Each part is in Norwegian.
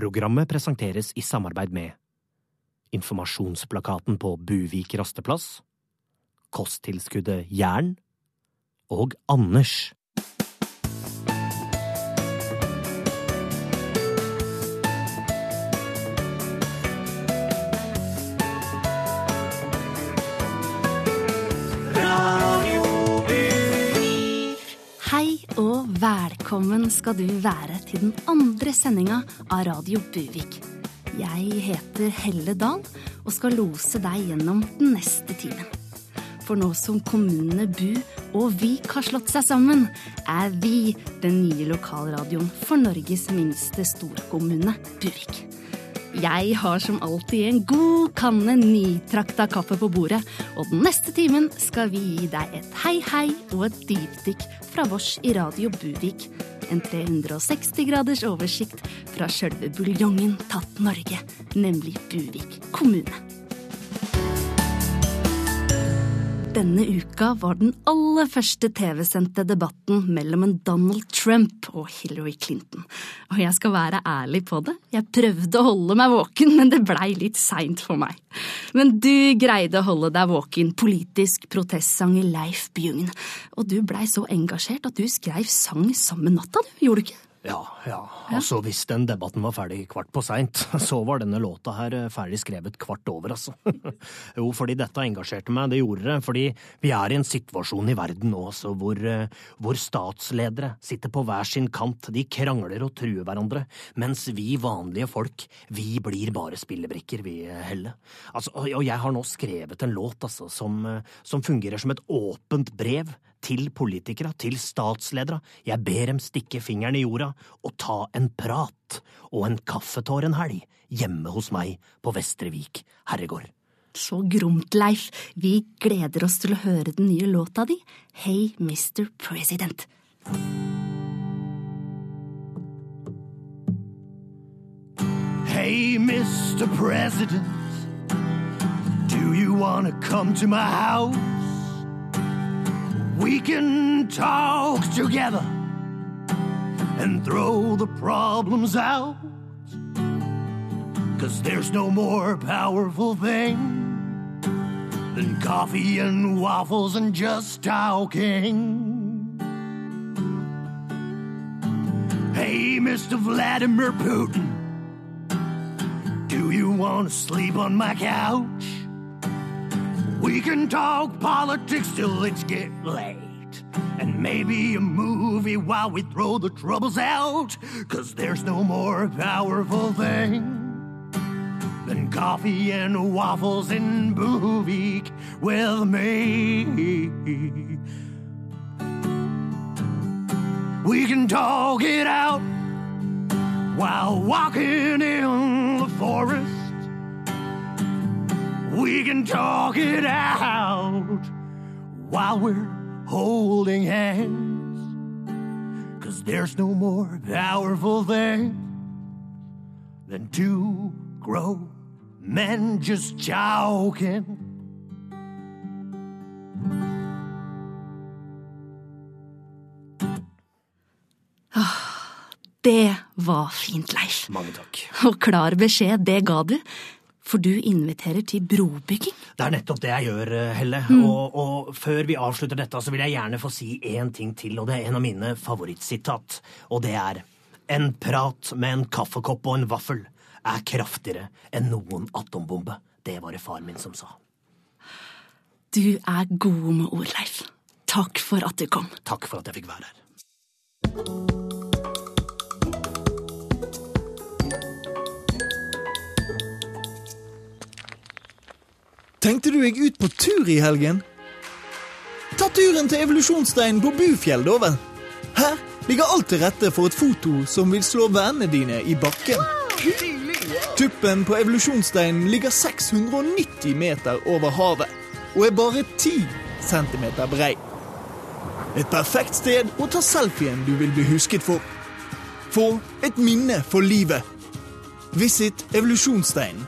Programmet presenteres i samarbeid med Informasjonsplakaten på Buvik rasteplass, Kosttilskuddet Jern og Anders. Velkommen skal du være til den andre sendinga av Radio Buvik. Jeg heter Helle Dahl og skal lose deg gjennom den neste timen. For nå som kommunene Bu og Vik har slått seg sammen, er vi den nye lokalradioen for Norges minste storkommune, Buvik. Jeg har som alltid en god kanne nytrakta kaffe på bordet, og den neste timen skal vi gi deg et hei hei og et dypdykk fra vårs i Radio Buvik. En 360 graders oversikt fra sjølve buljongen tatt Norge, nemlig Buvik kommune. Denne uka var den aller første TV-sendte debatten mellom en Donald Trump og Hillary Clinton. Og jeg skal være ærlig på det, jeg prøvde å holde meg våken, men det blei litt seint for meg. Men du greide å holde deg våken, politisk protestsanger Leif Bjugn. Og du blei så engasjert at du skreiv sang samme natta, du, gjorde du ikke? Ja, ja, altså hvis den debatten var ferdig kvart på seint, så var denne låta her eh, ferdig skrevet kvart over, altså. jo, fordi dette engasjerte meg, det gjorde det, fordi vi er i en situasjon i verden nå, altså, hvor, eh, hvor statsledere sitter på hver sin kant, de krangler og truer hverandre, mens vi vanlige folk, vi blir bare spillebrikker, vi, eh, Helle. Altså, og jeg har nå skrevet en låt, altså, som, som fungerer som et åpent brev til politikere, til statsledere. Jeg ber dem stikke fingeren i jorda og ta en prat og en kaffetår en helg hjemme hos meg på Vestre Vik herregård. Så gromt, Leif. Vi gleder oss til å høre den nye låta di, Hey Mr. President. Hey, Mr. President, do you wanna come to my house? We can talk together and throw the problems out. Cause there's no more powerful thing than coffee and waffles and just talking. Hey, Mr. Vladimir Putin, do you want to sleep on my couch? We can talk politics till it's get late. And maybe a movie while we throw the troubles out. Cause there's no more powerful thing than coffee and waffles in Buvik with me. We can talk it out while walking in the forest. We can talk it out while we're holding hands. Cause there's no more powerful thing than two grown men just joking. Det var fint, Leif. Mange takk. Og klar beskjed, det ga du. For du inviterer til brobygging. Det er nettopp det jeg gjør, Helle. Helle. Og, og før vi avslutter dette, så vil jeg gjerne få si én ting til, og det er en av mine favorittsitat. Og det er En prat med en kaffekopp og en vaffel er kraftigere enn noen atombombe. Det var det far min som sa. Du er god med ord, Leif. Takk for at du kom. Takk for at jeg fikk være her. Tenkte du deg ut på tur i helgen? Ta turen til evolusjonssteinen på Bufjell, da vel. Her ligger alt til rette for et foto som vil slå vennene dine i bakken. Tuppen på evolusjonssteinen ligger 690 meter over havet og er bare 10 centimeter brei. Et perfekt sted å ta selfien du vil bli husket for. Få et minne for livet. Visit evolusjonssteinen.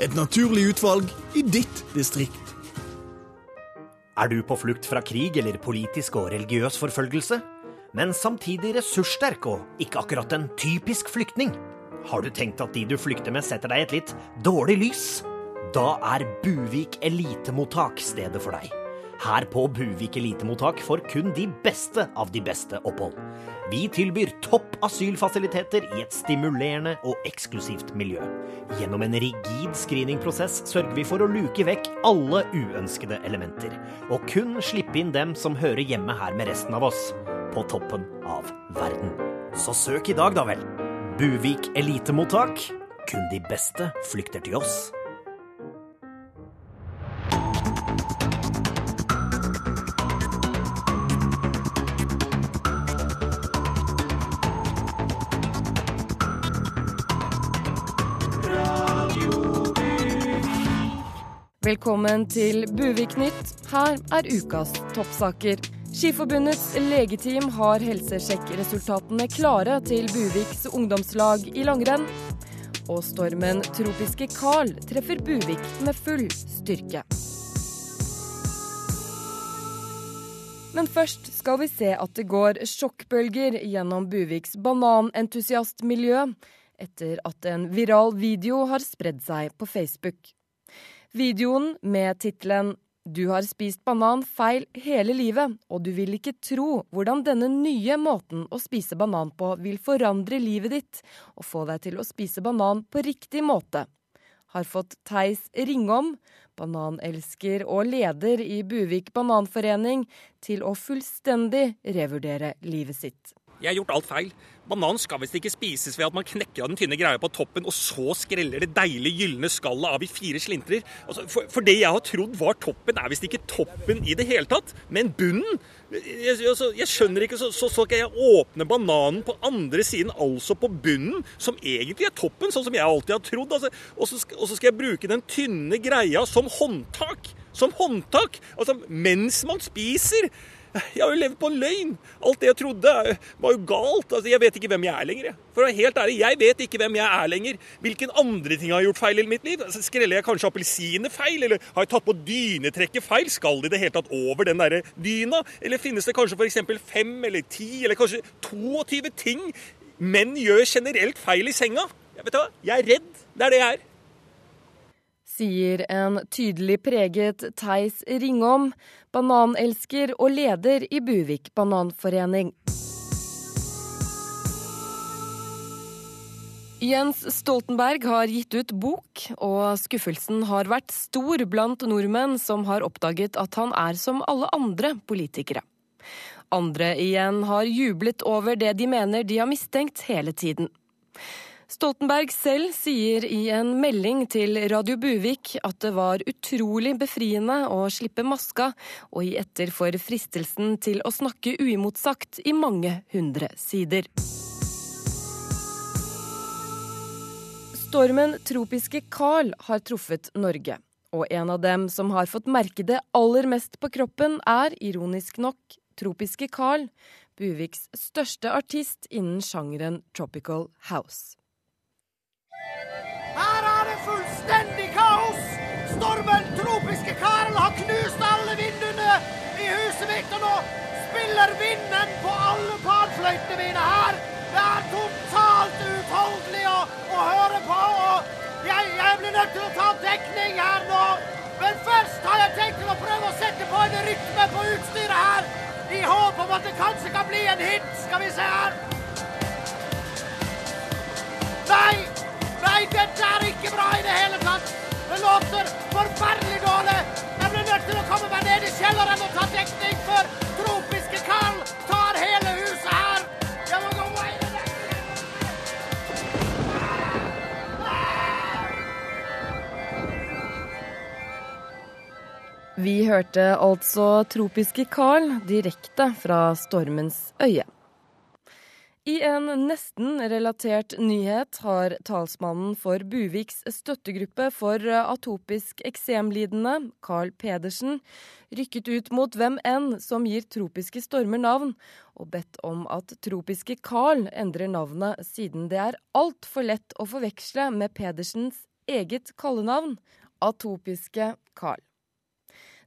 Et naturlig utvalg i ditt distrikt. Er du på flukt fra krig eller politisk og religiøs forfølgelse, men samtidig ressurssterk og ikke akkurat en typisk flyktning? Har du tenkt at de du flykter med, setter deg i et litt dårlig lys? Da er Buvik elitemottak stedet for deg. Her på Buvik elitemottak får kun de beste av de beste opphold. Vi tilbyr topp asylfasiliteter i et stimulerende og eksklusivt miljø. Gjennom en rigid screeningprosess sørger vi for å luke vekk alle uønskede elementer, og kun slippe inn dem som hører hjemme her med resten av oss, på toppen av verden. Så søk i dag, da vel. Buvik elitemottak. Kun de beste flykter til oss. Velkommen til Buvik-nytt. Her er ukas toppsaker. Skiforbundets legeteam har helsesjekkresultatene klare til Buviks ungdomslag i langrenn. Og stormen Tropiske Carl treffer Buvik med full styrke. Men først skal vi se at det går sjokkbølger gjennom Buviks bananentusiastmiljø etter at en viral video har spredd seg på Facebook. Videoen med tittelen 'Du har spist banan feil hele livet, og du vil ikke tro hvordan denne nye måten å spise banan på vil forandre livet ditt og få deg til å spise banan på riktig måte', har fått Theis Ringom, bananelsker og leder i Buvik bananforening, til å fullstendig revurdere livet sitt. Jeg har gjort alt feil. Banan skal visst ikke spises ved at man knekker av den tynne greia på toppen, og så skreller det deilige gylne skallet av i fire slintrer. Altså, for, for, det jeg har trodd var toppen, er visst ikke toppen i det hele tatt, men bunnen. Jeg, altså, jeg skjønner ikke, så, så, så skal jeg åpne bananen på andre siden, altså på bunnen, som egentlig er toppen, sånn som jeg alltid har trodd. Altså, og, så, og så skal jeg bruke den tynne greia som håndtak. Som håndtak! Altså mens man spiser. Jeg har jo levd på en løgn. Alt det jeg trodde, var jo galt. Altså, Jeg vet ikke hvem jeg er lenger. For å være helt ærlig, jeg vet ikke hvem jeg er lenger. Hvilken andre ting har gjort feil i mitt liv? Altså, skreller jeg kanskje appelsiner feil? Eller har jeg tatt på dynetrekket feil? Skal de i det hele tatt over den derre dyna? Eller finnes det kanskje f.eks. fem eller ti, eller kanskje 22 ting menn gjør generelt feil i senga? Jeg vet hva, jeg er redd. Det er det jeg er sier en tydelig preget Theis Ringom, bananelsker og leder i Buvik bananforening. Jens Stoltenberg har gitt ut bok, og skuffelsen har vært stor blant nordmenn som har oppdaget at han er som alle andre politikere. Andre igjen har jublet over det de mener de har mistenkt hele tiden. Stoltenberg selv sier i en melding til Radio Buvik at det var utrolig befriende å slippe maska og gi etter for fristelsen til å snakke uimotsagt i mange hundre sider. Stormen tropiske Carl har truffet Norge. Og en av dem som har fått merke det aller mest på kroppen, er ironisk nok tropiske Carl, Buviks største artist innen sjangeren tropical house. Her er det fullstendig kaos! Stormen Tropiske Karl har knust alle vinduene i huset mitt, og nå spiller vinden på alle panfløytene mine her. Det er totalt uutholdelig å, å, høre på, og jeg, jeg blir nødt til å ta dekning her nå. Men først har jeg tenkt å prøve å sette på en rytme på utstyret her, i håp om at det kanskje kan bli en hit. Skal vi se her. Nei! Nei, dette er ikke bra i det hele tatt. Det låter forferdelig dårlig. Jeg blir nødt til å komme meg ned i kjelleren og ta dekning, for tropiske Karl tar hele huset her. Jeg må gå meg Vi hørte altså tropiske Carl direkte fra stormens øye. I en nesten relatert nyhet har talsmannen for Buviks støttegruppe for atopisk eksemlidende, Carl Pedersen, rykket ut mot hvem enn som gir tropiske stormer navn, og bedt om at tropiske Carl endrer navnet siden det er altfor lett å forveksle med Pedersens eget kallenavn, atopiske Carl.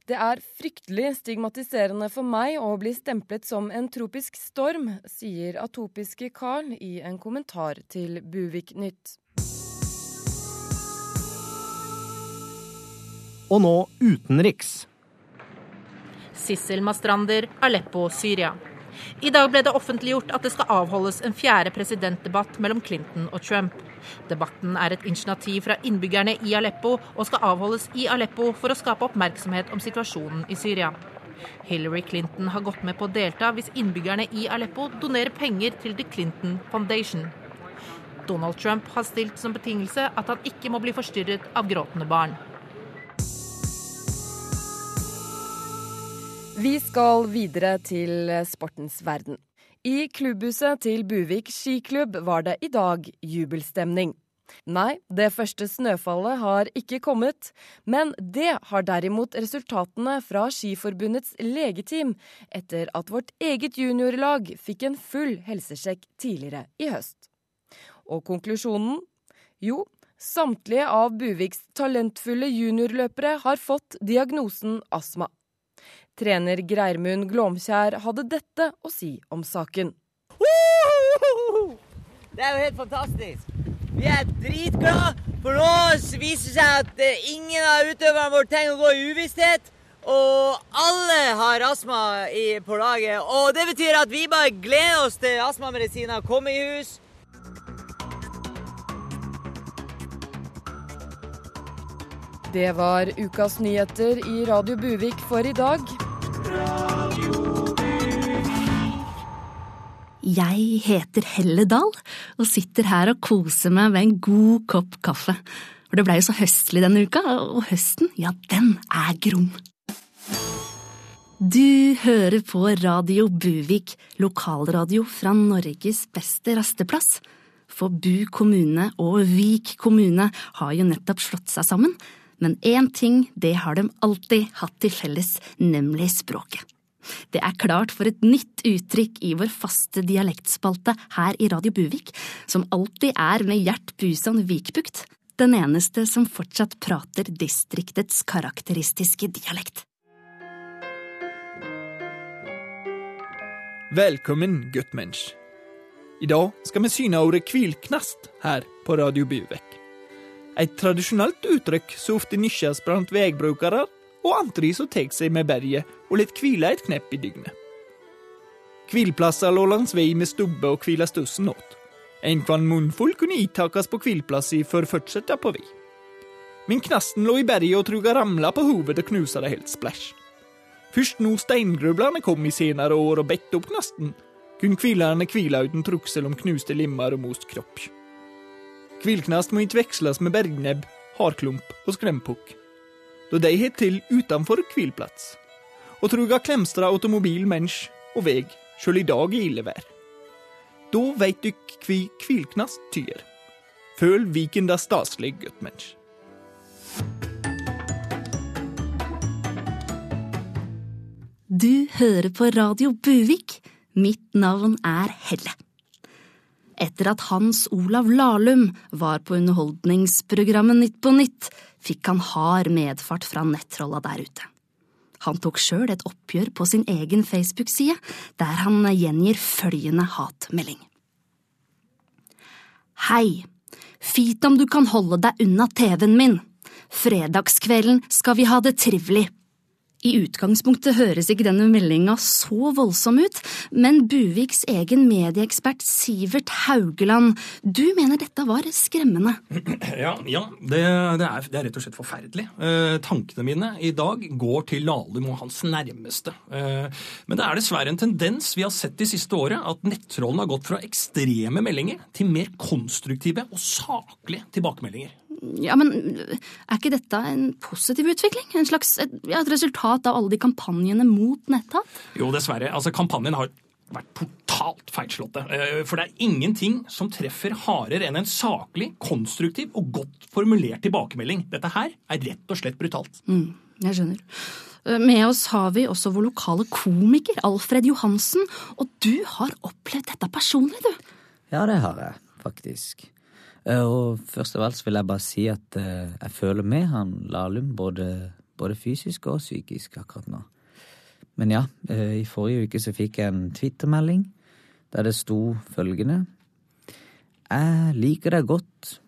Det er fryktelig stigmatiserende for meg å bli stemplet som en tropisk storm, sier atopiske Carl i en kommentar til Buvik Nytt. Og nå utenriks. Sissel Mastrander, Aleppo, Syria. I dag ble det offentliggjort at det skal avholdes en fjerde presidentdebatt mellom Clinton og Trump. Debatten er et initiativ fra innbyggerne i Aleppo og skal avholdes i Aleppo for å skape oppmerksomhet om situasjonen i Syria. Hillary Clinton har gått med på å delta hvis innbyggerne i Aleppo donerer penger til The Clinton Foundation. Donald Trump har stilt som betingelse at han ikke må bli forstyrret av gråtende barn. Vi skal videre til sportens verden. I klubbhuset til Buvik skiklubb var det i dag jubelstemning. Nei, det første snøfallet har ikke kommet, men det har derimot resultatene fra Skiforbundets legeteam etter at vårt eget juniorlag fikk en full helsesjekk tidligere i høst. Og konklusjonen? Jo, samtlige av Buviks talentfulle juniorløpere har fått diagnosen astma. Trener Greirmund Glåmkjær hadde dette å si om saken. Det er jo helt fantastisk. Vi er dritglade, for nå viser det seg at eh, ingen av utøverne våre trenger å gå i uvisshet. Og alle har astma på laget. Og det betyr at vi bare gleder oss til astmamedisiner kommer i hus. Det var ukas nyheter i Radio Buvik for i dag. Jeg heter Helle Dahl og sitter her og koser meg med en god kopp kaffe. For det blei jo så høstlig denne uka, og høsten, ja, den er grom. Du hører på Radio Buvik, lokalradio fra Norges beste rasteplass. For Bu kommune og Vik kommune har jo nettopp slått seg sammen. Men én ting, det har de alltid hatt til felles, nemlig språket. Det er klart for et nytt uttrykk i vår faste dialektspalte her i Radio Buvik, som alltid er med Gjert Buson Vikbukt, den eneste som fortsatt prater distriktets karakteristiske dialekt. Velkommen, guttmensch. I dag skal vi syne ordet kvilknast her på Radio Buvek. Et tradisjonelt uttrykk som ofte nyttjes blant veibrukere og andre som tar seg med berget og litt hvile et knepp i dygnet. Hvileplasser lå langs vei med stubbe og hvile stussen åt. En kvann munnfull kunne itakast på hvilplassi for å fortsette på vei. Men knasten lå i berget og truga ramla på hovedet og knusa det helt splash. Først nå steingrublerne kom i senere år og bedt opp knasten, kunne hvilerne hvile uten truksel om knuste limmer og most kropp. Hvilknast må ikke veksles med bergnebb, hardklump og skrempukk, da de har til utenfor hvilplass, og truga klemstra automobil mensch og veg sjøl i dag i ille vær. Da veit dykk kvi Kvilknast tyr. Føl Viken da staselig, guttmensch. Du hører på Radio Buvik. Mitt navn er Helle. Etter at Hans Olav Lahlum var på underholdningsprogrammet Nytt på Nytt, fikk han hard medfart fra nettrolla der ute. Han tok sjøl et oppgjør på sin egen Facebook-side, der han gjengir følgende hatmelding. Hei, fit om du kan holde deg unna TV-en min. Fredagskvelden skal vi ha det trivelig. I utgangspunktet høres ikke denne meldinga så voldsom ut, men Buviks egen medieekspert Sivert Haugeland, du mener dette var skremmende? Ja, ja det, det, er, det, er, rett og slett forferdelig. Eh, tankene mine i dag går til Lahlum og hans nærmeste. Eh, men det er dessverre en tendens vi har sett de siste året, at nettrollene har gått fra ekstreme meldinger til mer konstruktive og saklige tilbakemeldinger. Ja, men er ikke dette en positiv utvikling? En slags, et, ja, et resultat av alle de kampanjene mot netthat? Jo, dessverre. Altså, kampanjen har vært totalt feilslåtte. Eh, for det er ingenting som treffer hardere enn en saklig, konstruktiv og godt formulert tilbakemelding. Dette her er rett og slett brutalt. Mm, jeg skjønner. Eh, med oss har vi også vår lokale komiker, Alfred Johansen. Og du har opplevd dette personlig, du? Ja, det har jeg faktisk. Og først av alt så vil jeg bare si at jeg føler med han Lahlum, både både fysisk og psykisk akkurat nå. Men ja, eh, i forrige uke så fikk jeg en twittermelding der det sto følgende Jeg liker deg godt,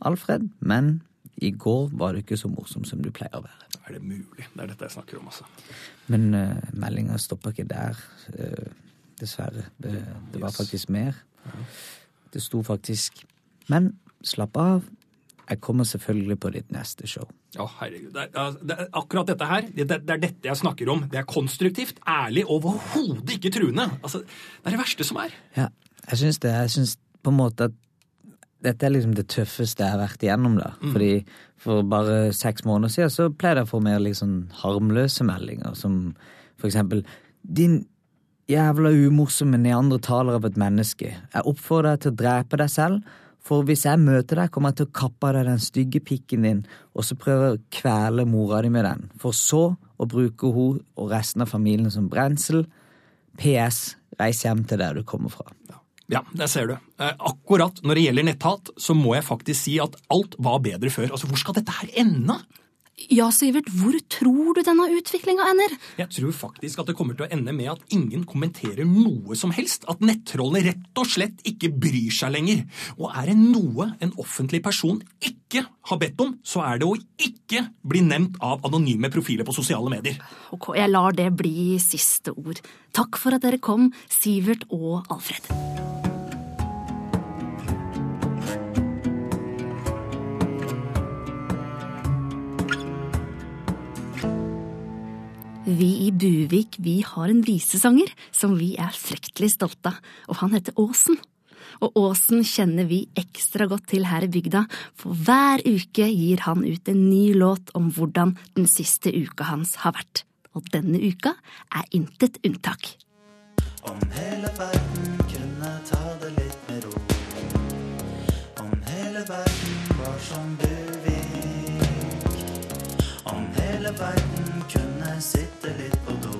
Alfred, men i går var du ikke så morsom som du pleier å være. Er det mulig? Det er dette jeg snakker om, altså. Men uh, meldinga stoppa ikke der, uh, dessverre. Det, det var faktisk mer. Det sto faktisk Men slapp av, jeg kommer selvfølgelig på ditt neste show. Å, herregud. Det er, det er akkurat dette her, det, det er dette jeg snakker om. Det er konstruktivt, ærlig og overhodet ikke truende. Altså, det er det verste som er. Ja, jeg syns det. Jeg syns på en måte at dette er liksom det tøffeste jeg har vært igjennom. da. Mm. Fordi For bare seks måneder siden så pleide jeg å få mer liksom harmløse meldinger, som for eksempel Din jævla umorsomme neandertaler av et menneske. Jeg oppfordrer deg til å drepe deg selv, for hvis jeg møter deg, kommer jeg til å kappe av deg den stygge pikken din, og så prøve å kvele mora di med den, for så å bruke hun og resten av familien som brensel. PS. Reis hjem til der du kommer fra. Ja, der ser du. Eh, akkurat når det gjelder netthat, så må jeg faktisk si at alt var bedre før. Altså, Hvor skal dette her ende? Ja, Sivert, hvor tror du denne utviklinga ender? Jeg tror faktisk at det kommer til å ende med at ingen kommenterer noe som helst. At nettrollene rett og slett ikke bryr seg lenger. Og er det noe en offentlig person ikke har bedt om, så er det å ikke bli nevnt av anonyme profiler på sosiale medier. Ok, jeg lar det bli siste ord. Takk for at dere kom, Sivert og Alfred. Vi i Buvik vi har en visesanger som vi er fryktelig stolte av, og han heter Åsen. Og Åsen kjenner vi ekstra godt til her i bygda, for hver uke gir han ut en ny låt om hvordan den siste uka hans har vært. Og denne uka er intet unntak. Om hele verden kunne ta det litt med ro. Om hele verden var som Buvik. Om hele verden sitte litt på do.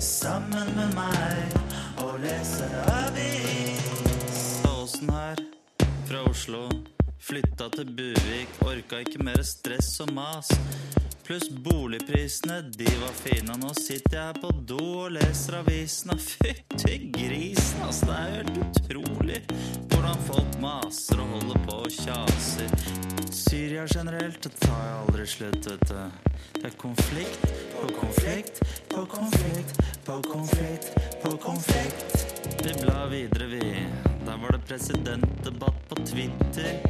Sammen med meg og lese avis. Åsen her, fra Oslo. Flytta til Buvik, orka ikke mer stress og mas. Pluss boligprisene, de var fine. Nå sitter jeg her på do og leser avisene. Fytti grisen, altså. Det er helt utrolig hvordan folk maser og holder på og kjaser. Syria generelt, det tar jeg aldri slutt, vet du. Det er konflikt på konflikt på konflikt på konflikt på konflikt. Vi blar videre, vi. Der var det presidentdebatt på Twitter.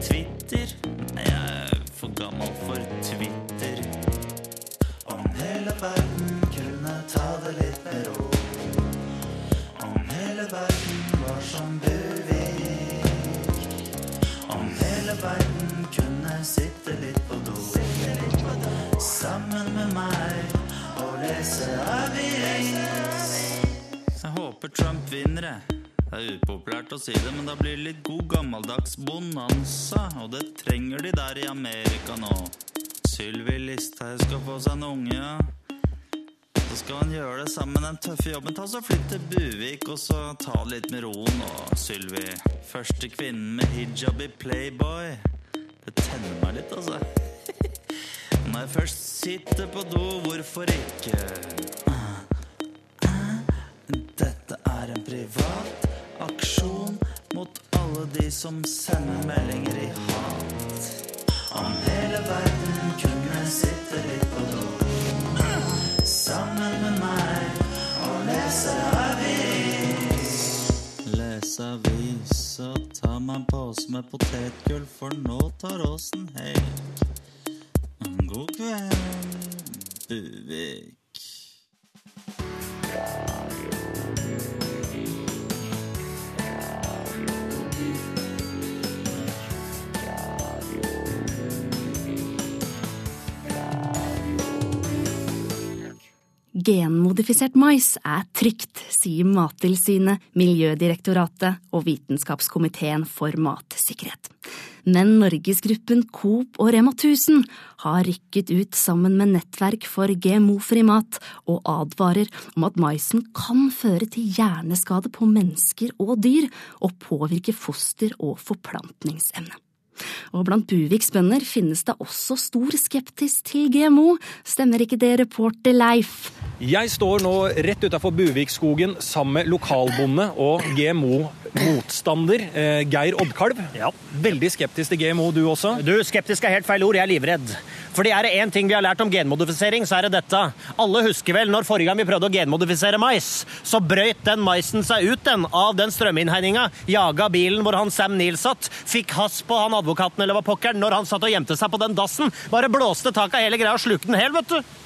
Twitter? Jeg er for gammel for Twitter. Om hele verden kunne ta det litt med ro. Om hele verden var som Buvik. Sitte litt på do. Sammen med meg og lese avis. Jeg håper Trump vinner, jeg. Det er upopulært å si det, men da blir det litt god gammeldags bonanza. Og det trenger de der i Amerika nå. Sylvi Listhaug skal få seg en unge, ja. Så skal han gjøre det sammen med den tøffe jobben. Ta så Flytt til Buvik, og så ta det litt med roen nå, Sylvi. Første kvinnen med hijab i Playboy. Det tenner meg litt, altså. Når jeg først sitter på do, hvorfor ikke? Dette er en privat aksjon mot alle de som sender meldinger i hat. Om hele verden kunne sitte litt på do. Sammen med meg og lese avis. Lese avis og meg en pose med potetgull, for nå tar Åsen hei. God kveld, Buvik. Genmodifisert mais er trygt, sier Mattilsynet, Miljødirektoratet og Vitenskapskomiteen for matsikkerhet. Men Norgesgruppen Coop og Rema 1000 har rykket ut sammen med Nettverk for GMO-fri mat og advarer om at maisen kan føre til hjerneskade på mennesker og dyr og påvirke foster og forplantningsevne. Og blant Buviks bønder finnes det også stor skeptis til GMO. Stemmer ikke det, reporter Leif? Jeg står nå rett utafor Buvikskogen sammen med lokalbonde og GMO-motstander eh, Geir Oddkalv. Ja. Veldig skeptisk til GMO, du også? Du, skeptisk er helt feil ord. Jeg er livredd. Fordi er det én ting vi har lært om genmodifisering, så er det dette. Alle husker vel når forrige gang vi prøvde å genmodifisere mais, så brøyt den maisen seg ut den av den strøminnhegninga, jaga bilen hvor han Sam Neill satt, fikk hass på han advokaten eller hva pokkeren når han satt og gjemte seg på den dassen. Bare blåste taket av hele greia og slukte den hel, vet du.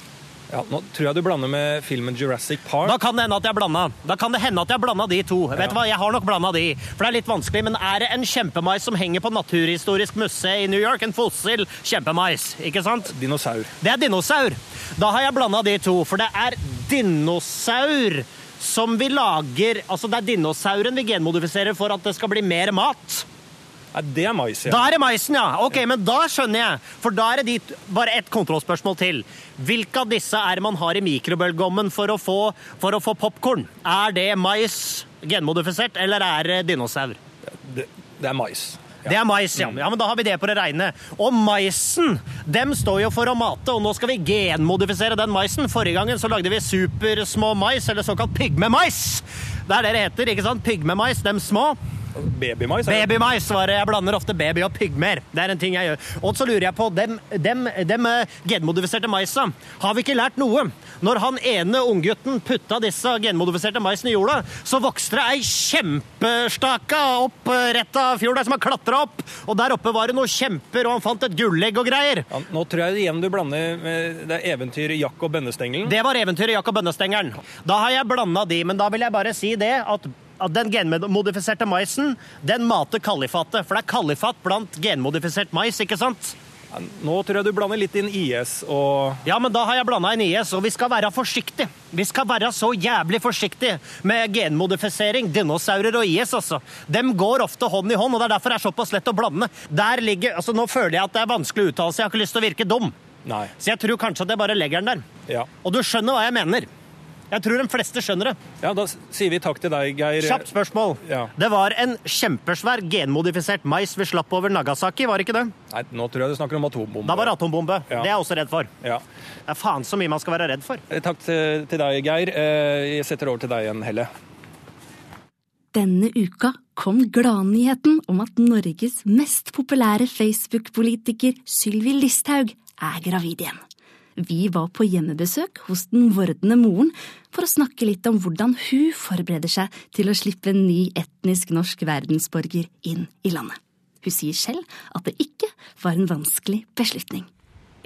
Ja, Nå tror jeg du blander med filmen Jurassic Park. Da kan det hende at jeg blanda. Da kan det hende at jeg blanda de to. Vet du hva, Jeg har nok blanda de. For det er litt vanskelig, men er det en kjempemais som henger på Naturhistorisk museum i New York? En fossil kjempemais, ikke sant? Dinosaur. Det er dinosaur. Da har jeg blanda de to, for det er dinosaur som vi lager Altså, det er dinosauren vi genmodifiserer for at det skal bli mer mat. Nei, det er mais, ja. Da er det maisen, ja. Ok, men da skjønner jeg. For da er det dit, bare ett kontrollspørsmål til. Hvilke av disse er det man har i mikrobølgeovnen for å få, for å få popkorn? Er det mais genmodifisert, eller er det dinosaur? Det, det er mais. Det er mais, ja. ja. Men da har vi det på det reine. Og maisen, dem står jo for å mate, og nå skal vi genmodifisere den maisen. Forrige gangen så lagde vi supersmå mais, eller såkalt pygmemais. Det er det det heter, ikke sant? Pygmemais, dem små. Babymais? Babymais var det. Jeg blander ofte baby og pygmer. Det er en ting jeg gjør. Og så lurer jeg på, dem, dem, dem eh, genmodifiserte maisa, har vi ikke lært noe? Når han ene unggutten putta disse genmodifiserte maisene i jorda, så vokste det ei kjempestaka opp eh, rett av fjorda som har klatra opp. Og der oppe var det noen kjemper, og han fant et gullegg og greier. Ja, nå tror jeg igjen du blander med det eventyret Jack og bønnestengelen. Det var eventyret Jack og bønnestengelen. Da har jeg blanda de, men da vil jeg bare si det at at den genmodifiserte maisen den mater kalifatet. For det er kalifat blant genmodifisert mais, ikke sant? Nå tror jeg du blander litt inn IS og Ja, men da har jeg blanda inn IS, og vi skal være forsiktige. Vi skal være så jævlig forsiktige med genmodifisering, dinosaurer og IS, altså. Dem går ofte hånd i hånd, og det er derfor det er såpass lett å blande. Der ligger Altså, nå føler jeg at det er vanskelig å uttale seg, jeg har ikke lyst til å virke dum. Nei. Så jeg tror kanskje at jeg bare legger den der. Ja. Og du skjønner hva jeg mener. Jeg tror de fleste skjønner det. ja, da sier vi takk til deg, Geir. Kjapt spørsmål. Ja. Det var en kjempesvær genmodifisert mais vi slapp over Nagasaki, var det ikke det? Nei, nå tror jeg du snakker om atombombe. Da var det atombombe. Ja. Det er jeg også redd for. Ja. Det er faen så mye man skal være redd for. Eh, Takk til, til deg, Geir. Eh, Jeg setter over til deg igjen, Helle. Denne uka kom gladnyheten om at Norges mest populære Facebook-politiker Sylvi Listhaug er gravid igjen. Vi var på hjemmebesøk hos den vordende moren for å snakke litt om hvordan hun forbereder seg til å slippe en ny etnisk norsk verdensborger inn i landet. Hun sier selv at det ikke var en vanskelig beslutning.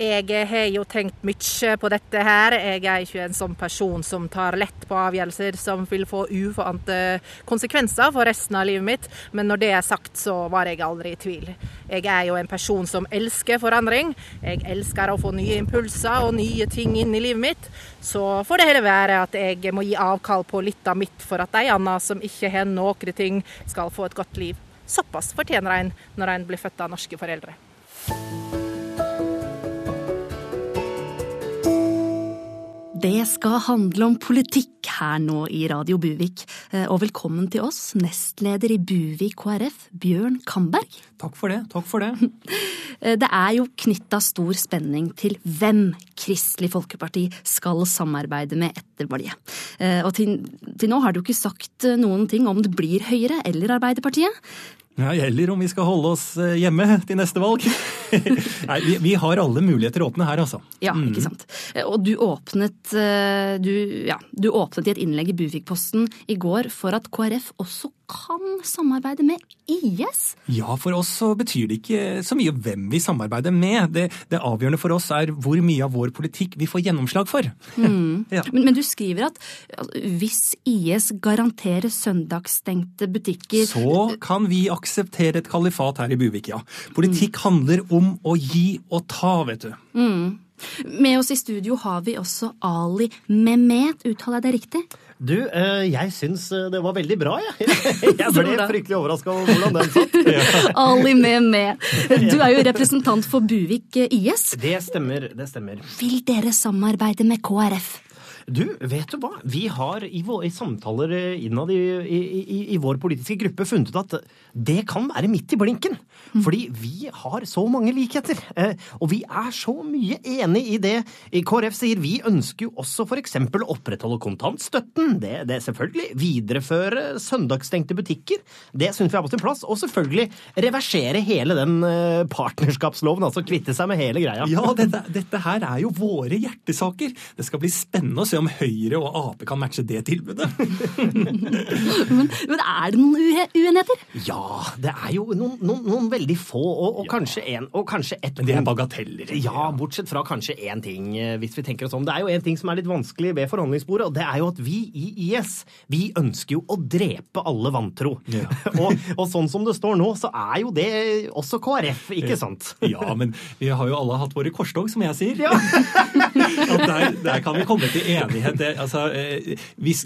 Jeg har jo tenkt mye på dette her. Jeg er ikke en sånn person som tar lett på avgjørelser som vil få uforante konsekvenser for resten av livet mitt, men når det er sagt, så var jeg aldri i tvil. Jeg er jo en person som elsker forandring. Jeg elsker å få nye impulser og nye ting inn i livet mitt. Så får det heller være at jeg må gi avkall på litt av mitt for at de andre som ikke har noen ting, skal få et godt liv. Såpass fortjener en når en blir født av norske foreldre. Det skal handle om politikk her nå i Radio Buvik. Eh, Og velkommen til oss, nestleder i Buvik KrF, Bjørn Kamberg. Takk for det. Takk for det. Eh, Det er jo knytta stor spenning til hvem Kristelig Folkeparti skal samarbeide med etter valget. Eh, Og til, til nå har du ikke sagt noen ting om det blir Høyre eller Arbeiderpartiet. Ja, Eller om vi skal holde oss eh, hjemme til neste valg. Nei, vi, vi har alle muligheter åpne her, altså. Ja, ikke sant. Eh, Og du åpnet, eh, du, ja, du åpnet i et innlegg i Buvikposten i går for at KrF også kan samarbeide med IS. Ja, for oss så betyr det ikke så mye hvem vi samarbeider med. Det, det avgjørende for oss er hvor mye av vår politikk vi får gjennomslag for. Ja. Men, men du skriver at altså, hvis IS garanterer søndagsstengte butikker Så kan vi akseptere et kalifat her i Buvik, ja. Politikk handler om å gi og ta, vet du. Med oss i studio har vi også Ali Mehmet, uttaler jeg det riktig? Du, eh, jeg syns eh, det var veldig bra, jeg. Jeg ble fryktelig overraska over hvordan den satt. Ali Mehmet. Du er jo representant for Buvik eh, IS. Det stemmer, det stemmer. Vil dere samarbeide med KrF? Du, vet du hva? Vi har i, vår, i samtaler eh, innad i, i, i, vår politiske gruppe funnet ut at det kan være midt i blinken. Fordi vi har så mange likheter. Eh, og vi er så mye enig i det KrF sier. Vi ønsker jo også f.eks. å opprettholde kontantstøtten. Det, det er selvfølgelig. Videreføre søndagsstengte butikker. Det syns vi er på sin plass. Og selvfølgelig reversere hele den eh, partnerskapsloven. Altså kvitte seg med hele greia. Ja, dette, dette her er jo våre hjertesaker. Det skal bli spennende å se om Høyre og Ap kan matche det tilbudet. Men, men er det noen uenigheter? Ja, det er jo noen, noen, noen veldig få, og, og kanskje en, og kanskje ett Men det er bagateller. Ja, bortsett fra kanskje én ting, eh, hvis vi tenker oss om. Det er jo en ting som er litt vanskelig ved forhandlingsbordet, og det er jo at vi i IS vi ønsker jo å drepe alle vantro. Ja. og, og sånn som det står nå, så er jo det også KrF, ikke sant? Ja, men vi har jo alle hatt våre korstog, som jeg sier. Ja. At der, der kan vi komme til enighet. Det, altså, eh, hvis,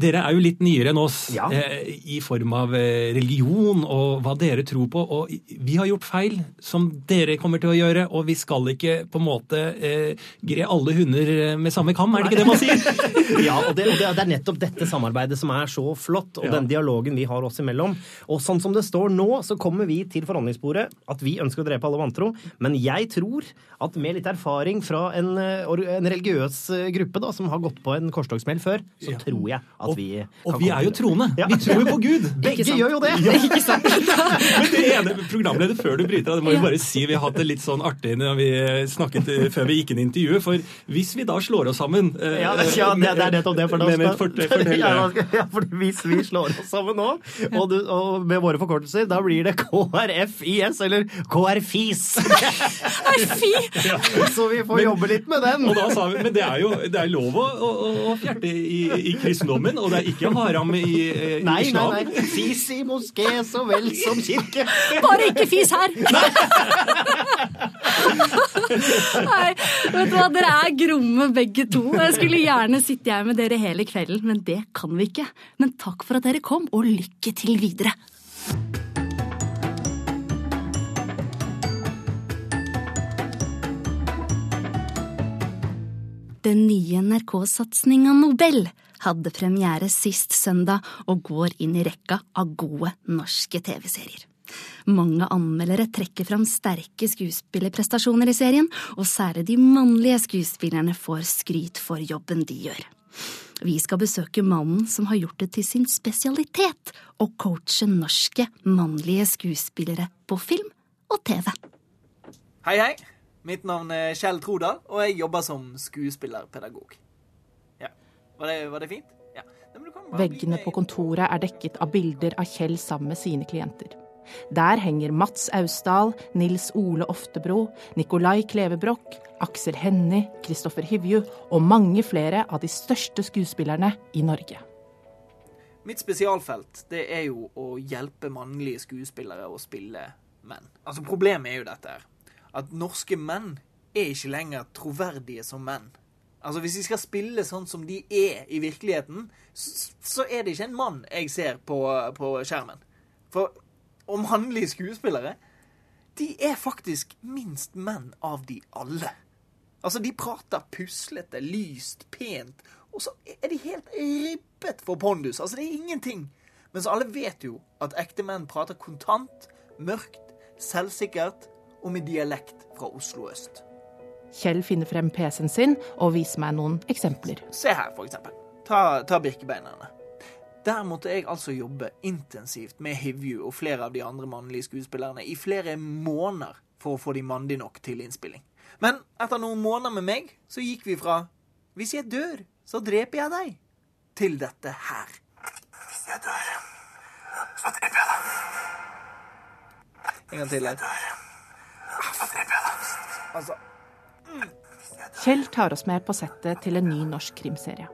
dere er jo litt nyere enn oss Ja. eh, i form av eh, religion og hva dere tror på. Og vi har gjort feil som dere kommer til å gjøre, og vi skal ikke på en måte gre alle hunder med samme kam, er det ikke det man sier? Ja, og det, og det, er nettopp dette samarbeidet som er så flott, og Ja. den dialogen vi har oss imellom. Og sånn som det står nå, så kommer vi til forhandlingsbordet at vi ønsker å drepe alle vantro, men jeg tror at med litt erfaring fra en, en religiøs gruppe da, som har gått på en korstogsmell før, så Ja. tror jeg at Og, vi og kan vi er jo troende. Ja. Vi tror jo på Gud. Begge gjør jo det! Ikke sant? Men det ene programleder før du bryter av, det må vi bare si, vi har hatt det litt sånn artig når vi snakket eh, før vi gikk inn i intervjuet, for hvis vi da slår oss sammen eh, Ja, det, ja, det, det er nettopp det. For skal- fort- fortell ja, ja, for hvis vi slår oss sammen nå, og, du, og med våre forkortelser, da blir det KrFIS, eller KrFIS. Fy! Så vi får jobbe litt med den. Og da sa vi, Men det er jo det er lov å, å, å fjerte i, i kristendommen, og det er ikke haram i, eh, i Nei, nei, islam. nei. Fis i moské så vel som kirke. Bare ikke fis her! Nei, vet du hva, dere er gromme begge to. Jeg skulle gjerne sitte her med dere hele kvelden, men det kan vi ikke. Men takk for at dere kom, og lykke til videre. Den nye NRK-satsinga Nobel hadde premiere sist søndag og går inn i rekka av gode norske TV-serier. Mange anmeldere trekker fram sterke skuespillerprestasjoner i serien, og særlig de mannlige skuespillerne får skryt for jobben de gjør. Vi skal besøke mannen som har gjort det til sin spesialitet å coache norske mannlige skuespillere på film og TV. Hei, hei. Mitt navn er Kjell Trodal, og jeg jobber som skuespillerpedagog. Ja. Var det, var det fint? Ja. Veggene på kontoret er dekket av bilder av Kjell sammen med sine klienter. Der henger Mats Austdal, Nils Ole Oftebro, Nicolai Klevebrokk, Aksel Hennie, Kristoffer Hivju og mange flere av de største skuespillerne i Norge. Mitt spesialfelt det er jo å hjelpe mannlige skuespillere å spille menn. Altså Problemet er jo dette her. At norske menn er ikke lenger troverdige som menn. Altså Hvis de skal spille sånn som de er i virkeligheten, så, så er det ikke en mann jeg ser på, på skjermen. For og mannlige skuespillere, de er faktisk minst menn av de alle. Altså, de prater puslete, lyst, pent, og så er de helt ribbet for pondus. Altså, det er ingenting. Mens alle vet jo at ekte menn prater kontant, mørkt, selvsikkert og med dialekt fra Oslo øst. Kjell finner frem PC-en sin og viser meg noen eksempler. Se her, for eksempel. Ta, ta Birkebeinerne. Der måtte jeg altså jobbe intensivt med Hivju og flere av de andre mannlige skuespillerne i flere måneder for å få de mandige nok til innspilling. Men etter noen måneder med meg, så gikk vi fra 'Hvis jeg dør, så dreper jeg deg', til dette her. Hvis jeg dør, så dreper jeg deg. En gang til. Hvis jeg deg. Altså, Kjell tar oss med på settet til en ny norsk krimserie.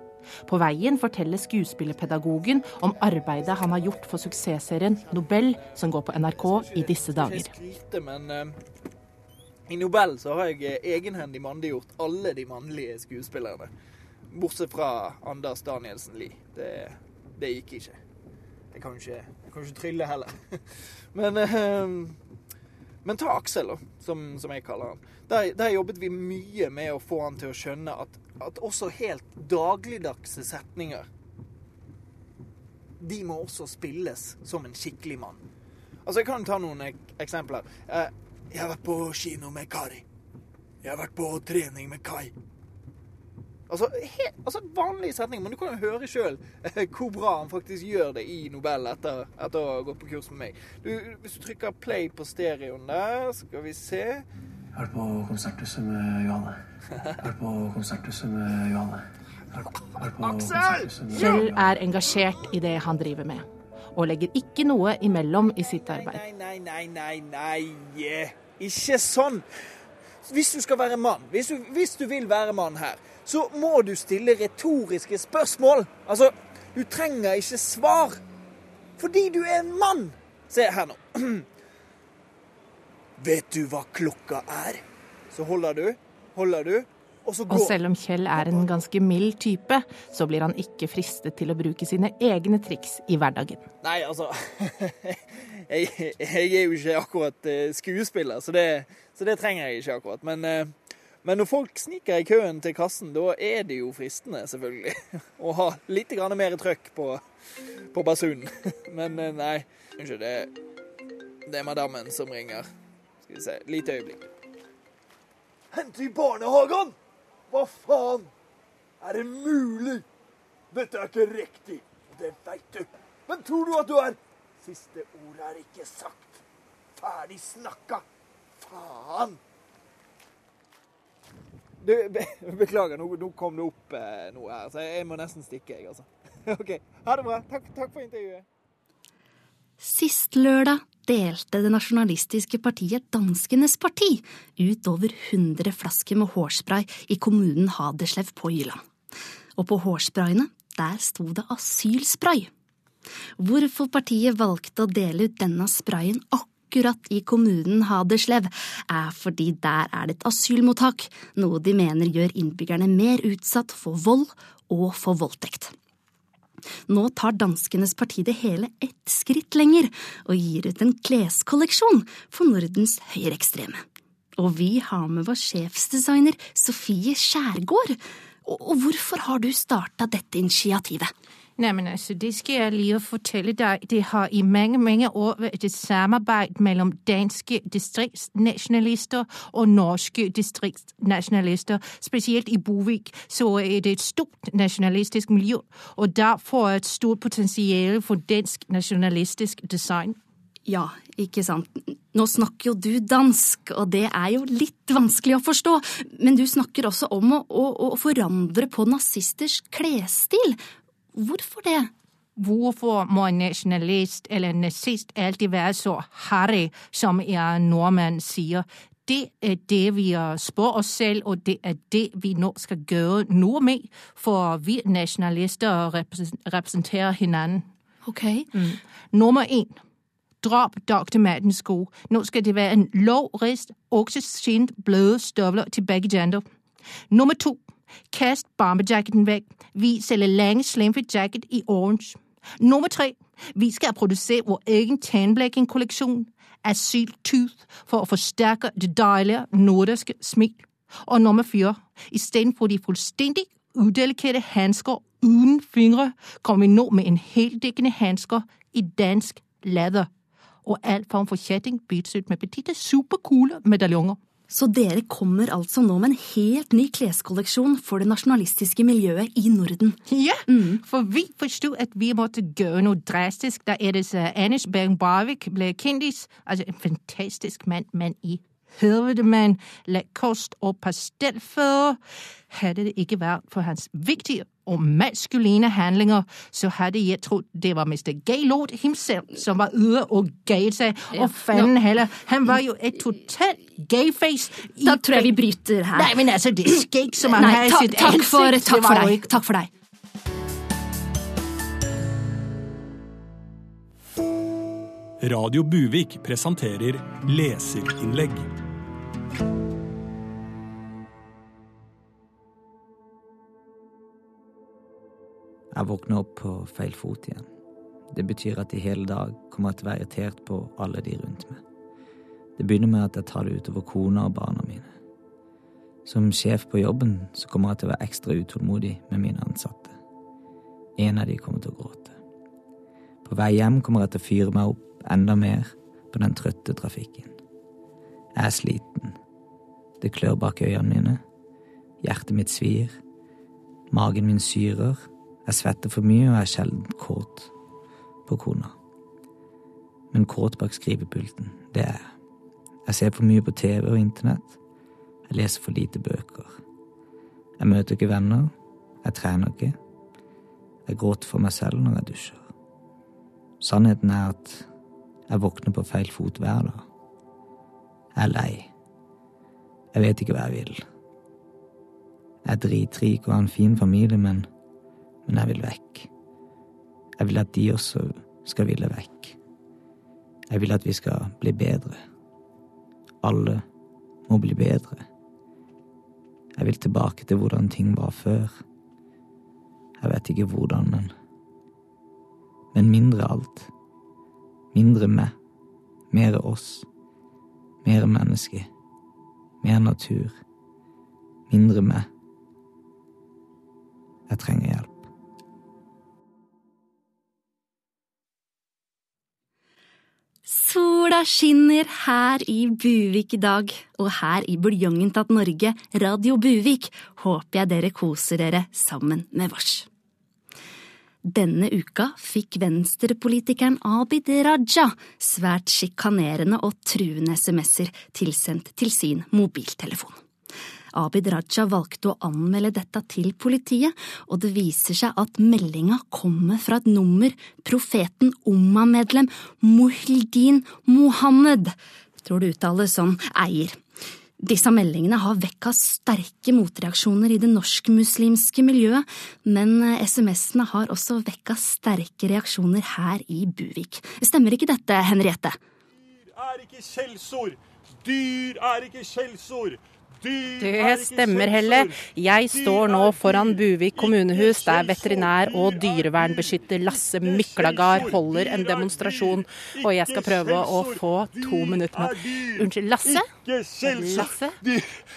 På veien forteller skuespillerpedagogen om arbeidet han har gjort for suksessserien Nobel, som går på NRK i disse dager. men eh, i Nobel så har jeg eh, egenhendig mandiggjort alle de mannlige skuespillerne. Bortsett fra Anders Danielsen Lie. Det, det gikk ikke. Jeg kan jo ikke, ikke trylle heller. Men, eh, men ta Aksel, da, som, som jeg kaller han. Der, der jobbet vi mye med å få han til å skjønne at at også helt dagligdagse setninger De må også spilles som en skikkelig mann. Altså, Jeg kan ta noen ek eksempler. Eh, jeg har vært på kino med Kari. Jeg har vært på trening med Kai. Altså, he, altså vanlige setninger, men du kan jo høre sjøl hvor bra han faktisk gjør det i Nobel etter, etter å ha gått på kurs med meg. Du, hvis du trykker play på stereoen der, skal vi se Jeg har vært på konserthuset med Johanne. Jeg har vært på konserthuset med Johanne. Aksel! Kjell er engasjert i det han driver med, og legger ikke noe imellom i sitt arbeid. Nei, nei, nei, nei, nei. Ikke sånn. Hvis du skal være mann, hvis du, hvis du vil være mann her, så må du stille retoriske spørsmål. Altså, du trenger ikke svar. Fordi du er en mann. Se her nå. Vet du hva klokka er? Så holder du, holder du, og så går Og selv om Kjell er en ganske mild type, så blir han ikke fristet til å bruke sine egne triks i hverdagen. Nei, altså jeg, jeg er jo ikke akkurat eh, skuespiller, så det, så det trenger jeg ikke akkurat. Men, eh, men når folk sniker i køen til kassen, da er det jo fristende, selvfølgelig. Å ha litt mer trøkk på, på basunen. Men eh, nei, unnskyld. Det, det er madammen som ringer. Skal vi se. Lite øyeblikk. Hent i barnehagen! Hva faen? Er det mulig? Dette er ikke riktig. Det veit du. Men tror du at du er Siste ord er ikke sagt. Ferdig snakka. Faen! Du, be beklager, nå, nå kom det opp eh, noe her, så jeg må nesten stikke, jeg, altså. OK. Ha det bra. Takk, takk for intervjuet. Sist lørdag delte det nasjonalistiske partiet Danskenes Parti ut over 100 flasker med hårspray i kommunen Haderslev på Jylland. Og på hårsprayene, der sto det asylspray. Hvorfor partiet valgte å dele ut denne sprayen akkurat i kommunen Haderslev, er fordi der er det et asylmottak, noe de mener gjør innbyggerne mer utsatt for vold og for voldtekt. Nå tar danskenes parti det hele ett skritt lenger og gir ut en kleskolleksjon for Nordens høyreekstreme. Og vi har med vår sjefsdesigner Sofie Skjærgård. Og hvorfor har du starta dette initiativet? Neimen, altså, det skal jeg lige fortelle deg. Det har i mange, mange år vært et samarbeid mellom danske distriktsnasjonalister og norske distriktsnasjonalister. Spesielt i Bovik så er det et stort nasjonalistisk miljø, og derfor et stort potensial for dansk nasjonalistisk design. Ja, ikke sant. Nå snakker jo du dansk, og det er jo litt vanskelig å forstå, men du snakker også om å, å, å forandre på nazisters klesstil. Hvorfor det? Hvorfor må en nasjonalist eller en nazist alltid være så harry, som en nordmann sier? Det er det vi spør oss selv, og det er det vi nå skal gjøre noe med, for vi nasjonalister representerer hverandre. Ok. Mm. Nummer én. Drop Dr. Mattens sko. Nå skal det være en lovrist, okseskinn, bløde støvler til begge gender. Nummer to. Kast bomberjacketen væk. Vi sælger lange slimfit jacket i orange. Nummer tre. Vi skal produsere vår egen tannbleking-kolleksjon. Asyl Tooth for å forsterke det deilige nordiske smil. Og nummer fire. Istedenfor de fullstendig udelikate hansker uten fingre, kommer vi nå med en heldekkende hansker i dansk læder. Og all form for chatting, byttes ut med petite, supercoole medaljonger. Så dere kommer altså nå med en helt ny kleskolleksjon for det nasjonalistiske miljøet i Norden? Ja, for vi forsto at vi måtte gjøre noe drastisk da Edis uh, Anders Behring Barvik ble kjendis. Altså en fantastisk mann, men i helvete, mann. Lacoste og pastellfødder. Hadde det ikke vært for hans viktige og maskuline handlinger, så hadde jeg trodd det var Mr. Gaylord himself som var ute og gayet seg. Og fanden heller, han var jo et totalt gayface. Da tror jeg vi bryter her. Nei, men altså, det skegg som han har i sitt takk for, ansikt, takk for deg. ikke- Takk for deg. Radio Buvik presenterer leserinnlegg. Jeg våkner opp på feil fot igjen. Det betyr at i hele dag kommer jeg til å være irritert på alle de rundt meg. Det begynner med at jeg tar det utover kona og barna mine. Som sjef på jobben så kommer jeg til å være ekstra utålmodig med mine ansatte. En av de kommer til å gråte. På vei hjem kommer jeg til å fyre meg opp enda mer på den trøtte trafikken. Jeg er sliten. Det klør bak øynene mine. Hjertet mitt svir. Magen min syrer. Jeg svetter for mye og er sjelden kåt på kona. Men kåt bak skrivepulten, det er jeg. Jeg ser for mye på TV og internett. Jeg leser for lite bøker. Jeg møter ikke venner. Jeg trener ikke. Jeg gråter for meg selv når jeg dusjer. Sannheten er at jeg våkner på feil fot hver dag. Jeg er lei. Jeg vet ikke hva jeg vil. Jeg er dritrik og har en fin familie, men, men jeg vil vekk. Jeg vil at de også skal ville vekk. Jeg vil at vi skal bli bedre. Alle må bli bedre. Jeg vil tilbake til hvordan ting var før. Jeg vet ikke hvordan, men Men mindre alt. Mindre meg. Mere oss. Mer menneske. Mer natur. Mindre meg. Jeg trenger hjelp. Sola skinner her i Buvik i dag, og her i buljongen tatt Norge, Radio Buvik, håper jeg dere koser dere sammen med vårs. Denne uka fikk venstrepolitikeren Abid Raja svært sjikanerende og truende SMS-er tilsendt til sin mobiltelefon. Abid Raja valgte å anmelde dette til politiet, og det viser seg at meldinga kommer fra et nummer profeten Umma-medlem Muhildin Mohammed, tror det uttales som eier. Disse meldingene har vekka sterke motreaksjoner i det norsk-muslimske miljøet, men SMS-ene har også vekka sterke reaksjoner her i Buvik. Stemmer ikke dette, Henriette? Dyr er ikke skjellsord! Dyr er ikke skjellsord! Det stemmer, Helle. Jeg står nå foran Buvik kommunehus, der veterinær- og dyrevernbeskytter Lasse Myklagard holder en demonstrasjon. Og jeg skal prøve å få to minutter med Unnskyld, Lasse? Lasse?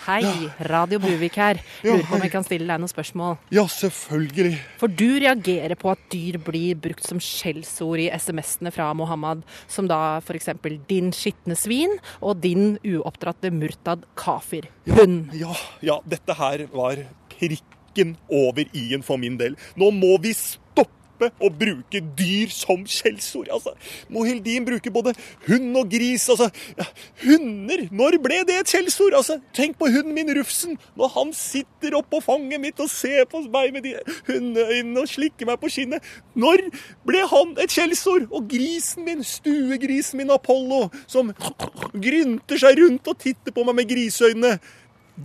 Hei, Radio Buvik her. Lurer på om jeg kan stille deg noen spørsmål. Ja, selvfølgelig. For du reagerer på at dyr blir brukt som skjellsord i SMS-ene fra Mohammed, som da f.eks. din skitne svin og din uoppdratte murtad kafir. Hund. Ja, ja, dette her var prikken over i-en for min del. Nå må vi stoppe å bruke dyr som skjellsord. Altså, Mohildin bruker både hund og gris. Altså, ja, hunder! Når ble det et skjellsord? Altså, tenk på hunden min Rufsen. Når han sitter oppå fanget mitt og ser på meg med de hundeøynene og slikker meg på kinnet. Når ble han et skjellsord? Og grisen min, stuegrisen min Apollo, som grynter seg rundt og titter på meg med griseøyne.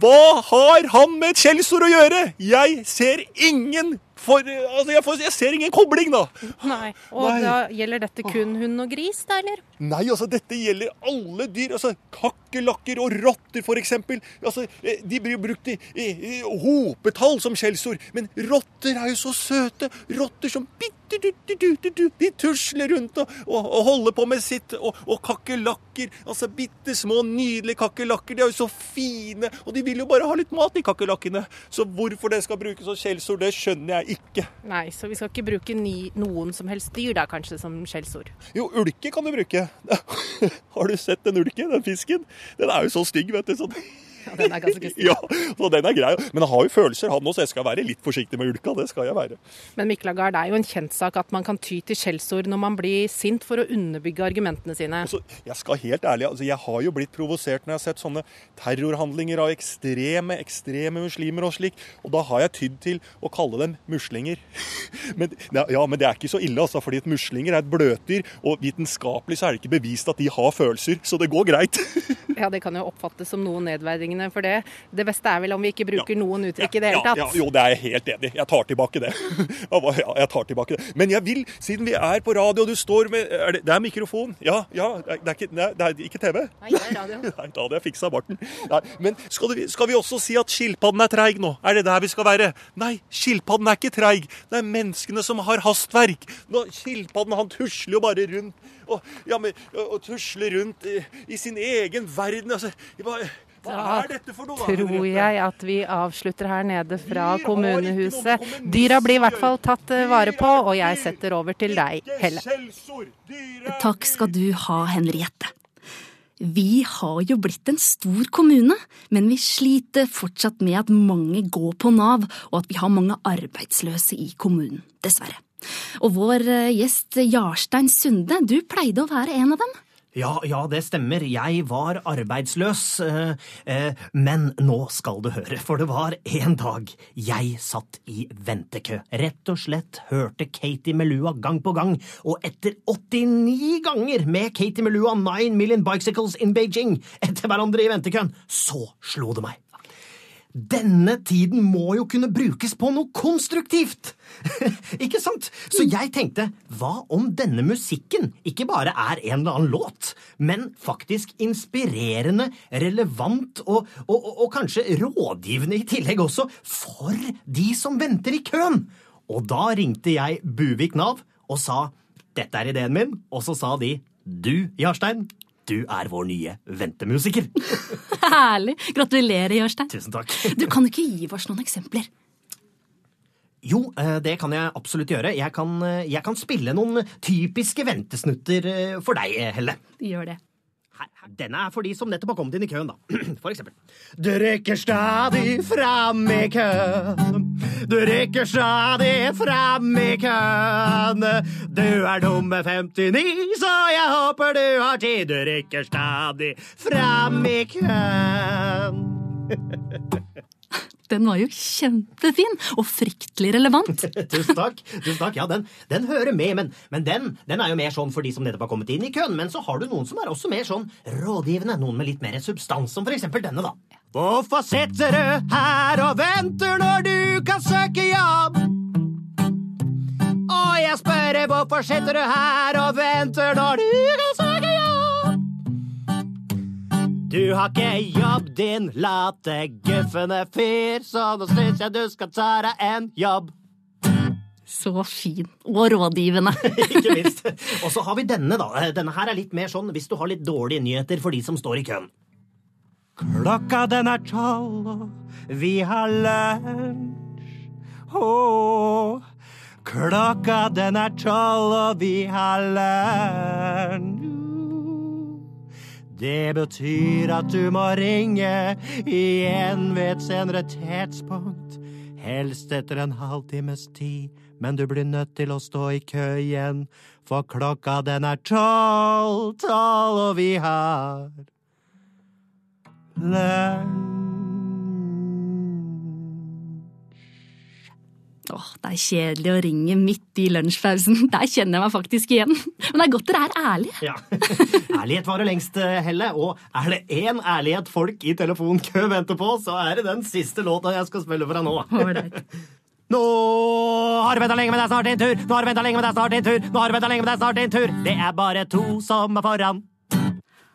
Hva har han med et skjellsord å gjøre? Jeg ser ingen for, altså jeg, får, jeg, ser ingen kobling, da. Nei, Og Nei. da gjelder dette kun hund og gris, da, eller? Nei, altså dette gjelder alle dyr. altså Kakerlakker og rotter, f.eks. Altså, de blir brukt i, i, i hopetall som skjellsord. Men rotter er jo så søte. Rotter som bitte de tusler rundt og, og, og, holder på med sitt. Og, og kakerlakker, altså bitte små, nydelige kakerlakker, de er jo så fine. Og de vil jo bare ha litt mat, de kakerlakkene. Så hvorfor det skal brukes som skjellsord, det skjønner jeg ikke. Nei, så vi skal ikke bruke ni, noen som helst dyr da, kanskje, som skjellsord? Jo, ulke kan du bruke. Har du sett den ulke, den fisken? Den er jo så stygg, vet du. sånn ja, den er ganske stygg. ja, så den er grei. Men han har jo følelser, han også. Jeg skal være litt forsiktig med ulka. Det skal jeg være. Men Miklagard, det er jo en kjent sak at man kan ty til skjellsord når man blir sint for å underbygge argumentene sine. Altså, jeg skal helt ærlig, altså, jeg har jo blitt provosert når jeg har sett sånne terrorhandlinger av ekstreme, ekstreme muslimer og slik. Og da har jeg tydd til å kalle dem muslinger. men, ja, men det er ikke så ille, altså. fordi et muslinger er et bløtdyr. Og vitenskapelig så er det ikke bevist at de har følelser. Så det går greit. ja, det kan jo oppfattes som noe nedverdigende for det. Det beste er vel om vi ikke bruker ja. noen uttrykk i det hele tatt. Ja, jo, det er jeg helt enig i. Jeg tar tilbake det. ja, jeg tar tilbake det. Men jeg vil, siden vi er på radio, og du står med er det, det, er mikrofon? Ja, ja. Det er ikke, det er ikke TV? Nei, det er radio. Nei, da hadde jeg fiksa barten. Nei, men skal, du, skal vi også si at skilpadden er treig nå? Er det der vi skal være? Nei, skilpadden er ikke treig. Det er menneskene som har hastverk. Nå, skilpadden han tusler jo bare rundt og, ja, men, og tusler rundt i, i, sin egen verden. Altså, Da tror jeg at vi avslutter her nede fra kommunehuset. Dyra blir i hvert fall tatt eh, vare på, og jeg setter over til deg, Helle. Takk skal du ha, Henriette. Vi har jo blitt en stor kommune, men vi sliter fortsatt med at mange går på Nav, og at vi har mange arbeidsløse i kommunen, dessverre. Og vår eh, gjest Jarstein Sunde, du pleide å være en av dem. Ja, ja, det stemmer. Jeg var arbeidsløs. eh, eh, Men nå skal du høre, for det var en dag jeg satt i ventekø. Rett og slett hørte Katie Melua gang på gang, og etter 89 ganger med Katie Melua 9 Million Bicycles in Beijing etter hverandre i ventekøen, så slo det meg. Denne tiden må jo kunne brukes på noe konstruktivt! ikke sant? Så jeg tenkte, hva om denne musikken ikke bare er en eller annen låt, men faktisk inspirerende, relevant og, og, og, og kanskje rådgivende i tillegg også for de som venter i køen? Og da ringte jeg Buvik Nav og sa dette er ideen min, og så sa de du, Jarstein, du er vår nye ventemusiker. Herlig! Gratulerer, Jørstein. Tusen takk. Du kan ikke gi oss noen eksempler. Jo, eh, det kan jeg absolutt gjøre. Jeg kan, eh, jeg kan spille noen typiske ventesnutter eh, for deg, Helle. Gjør det. Denne er for de som nettopp har kommet inn i køen, da. For eksempel. Du rykker stadig fram i køen. Du rykker stadig fram i køen. Du er nummer 59, så jeg håper du har tid. Du rykker stadig fram i køen. Den var jo kjempefin, og fryktelig relevant. Tusen takk. Tusen takk. Ja, den, den hører med, men, men den, den, er jo mer sånn for de som nettopp har kommet inn i køen. Men så har du noen som er også mer sånn rådgivende. Noen med litt mer substans, som for eksempel denne, da. Hvorfor sitter du her og venter når du kan søke jobb? Og jeg spør, hvorfor sitter du her og venter når du kan søke? Du har ikke jobb, din late, guffende fyr, så nå syns jeg du skal ta deg en jobb. Så fin og rådgivende. Ikke minst. Og så har vi denne, da. Denne her er litt mer sånn hvis du har litt dårlige nyheter for de som står i køen. Klokka den er tolv, og vi har lunsj. Åh, klokka den er tolv, og vi har lunsj. Det betyr at du må ringe igjen ved et senere tidspunkt. Helst etter en halvtimes tid, men du blir nødt til å stå i kø igjen, for klokka den er tolv, tolv, og vi har Åh, det er kjedelig å ringe midt i lunsjpausen. Der kjenner jeg meg faktisk igjen. Men det er godt dere er ærlige. Ja. Ærlighet varer lengst, Helle. Og er det én ærlighet folk i telefonkø venter på, så er det den siste låta jeg skal spille for deg nå. Nå har du venta lenge, men det er snart din tur. Nå har du venta lenge, men det er snart din tur. Nå har du venta lenge, men det er snart din tur. Det er bare to som er foran.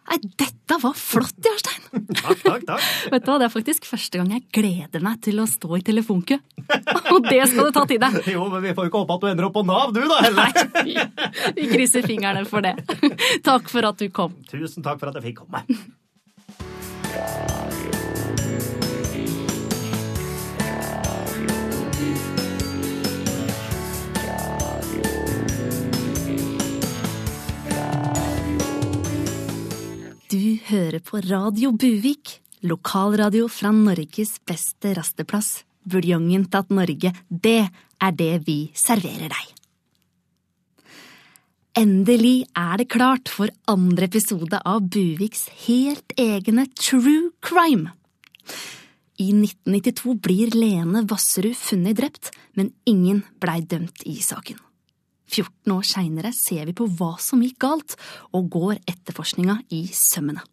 Nei, dette var flott, Jarstein. Takk, takk, takk. Vet du hva, Det er faktisk første gang jeg gleder meg til å stå i telefonkø. Og det skal du ta til deg. Jo, men vi får jo ikke håpe at du ender opp på Nav, du da, Helle. Vi krysser fingrene for det. Takk for at du kom. Tusen takk for at jeg fikk komme. Du hører på Radio Buvik, lokalradio fra Norges beste rasteplass. Buljongen tatt Norge, det er det vi serverer deg. Endelig er det klart for andre episode av Buviks helt egne True Crime. I 1992 blir Lene Vasserud funnet drept, men ingen blei dømt i saken. 14 år seinere ser vi på hva som gikk galt, og går etterforskninga i sømmene.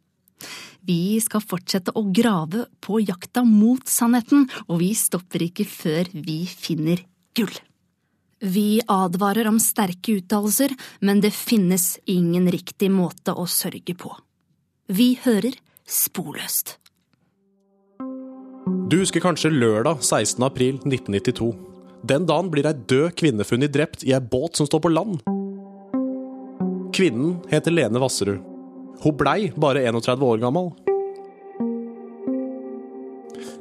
Vi skal fortsette å grave på jakta mot sannheten, og vi stopper ikke før vi finner gull. Vi advarer om sterke uttalelser, men det finnes ingen riktig måte å sørge på. Vi hører Sporløst. Du husker kanskje lørdag 16. april 1992. Den dagen blir ei død kvinne funnet drept i ei båt som står på land. Kvinnen heter Lene Vasserud. Hun blei bare 31 år gammel.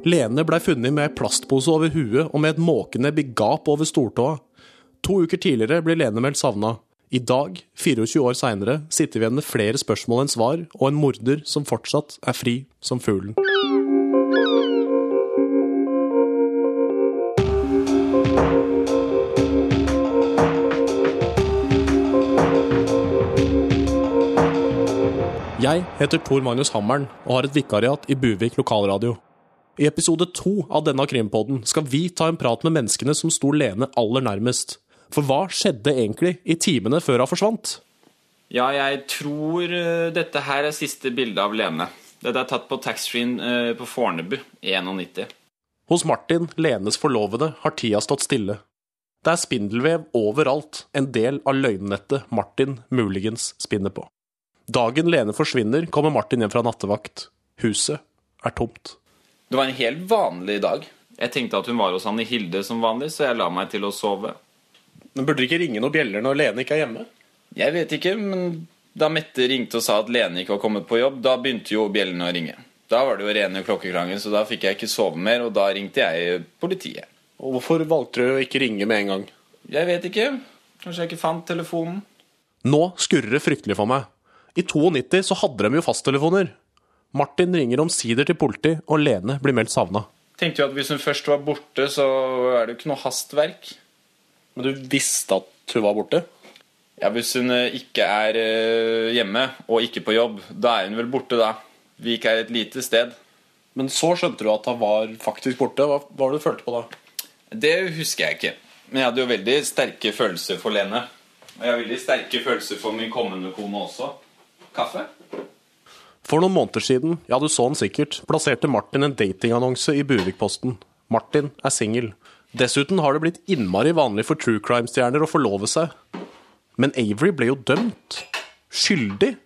Lene blei funnet med ei plastpose over huet og med et måkenebb i over stortåa. To uker tidligere ble Lene meldt savna. I dag, 24 år seinere, sitter vi igjen med flere spørsmål enn svar, og en morder som fortsatt er fri som fuglen. Jeg heter Tor Magnus Hammeren og har et vikariat i Buvik lokalradio. I episode to av denne krimpodden skal vi ta en prat med menneskene som sto Lene aller nærmest. For hva skjedde egentlig i timene før hun forsvant? Ja, jeg tror eh, dette her er siste bilde av Lene. Dette er tatt på taxfree-en eh, på Fornebu i 91. Hos Martin, Lenes forlovede, har tida stått stille. Det er spindelvev overalt, en del av løgnnettet Martin muligens spinner på. Dagen Lene forsvinner, kommer Martin hjem fra nattevakt. Huset er tomt. Det var en helt vanlig dag. Jeg tenkte at hun var hos Anne Hilde som vanlig, så jeg la meg til å sove. Men Burde det ikke ringe noen bjeller når Lene ikke er hjemme? Jeg vet ikke, men da Mette ringte og sa at Lene ikke var kommet på jobb, da begynte jo bjellene å ringe. Da var det jo rene klokkeklanger, så da fikk jeg ikke sove mer, og da ringte jeg politiet. Og Hvorfor valgte du å ikke ringe med en gang? Jeg vet ikke. Kanskje jeg ikke fant telefonen. Nå skurrer det fryktelig for meg. I 92 så hadde de jo fasttelefoner. Martin ringer omsider til politi, og Lene blir meldt savna. Tenkte jo at hvis hun først var borte, så er det jo ikke noe hastverk. Men du visste at hun var borte? Ja, Hvis hun eh, ikke er eh, hjemme og ikke på jobb, da er hun vel borte, da. Vik er et lite sted. Men så skjønte du at hun var faktisk borte. Hva hva var det du følte på da? Det husker jeg ikke. Men jeg hadde jo veldig sterke følelser for Lene. Og jeg har veldig sterke følelser for min kommende kone også. Kaffe? For noen måneder siden, ja du så den sikkert, plasserte Martin en datingannonse i Buvik-posten. Martin er singel. Dessuten har det blitt innmari vanlig for true crime-stjerner å forlove seg. Men Avery ble jo dømt. Skyldig.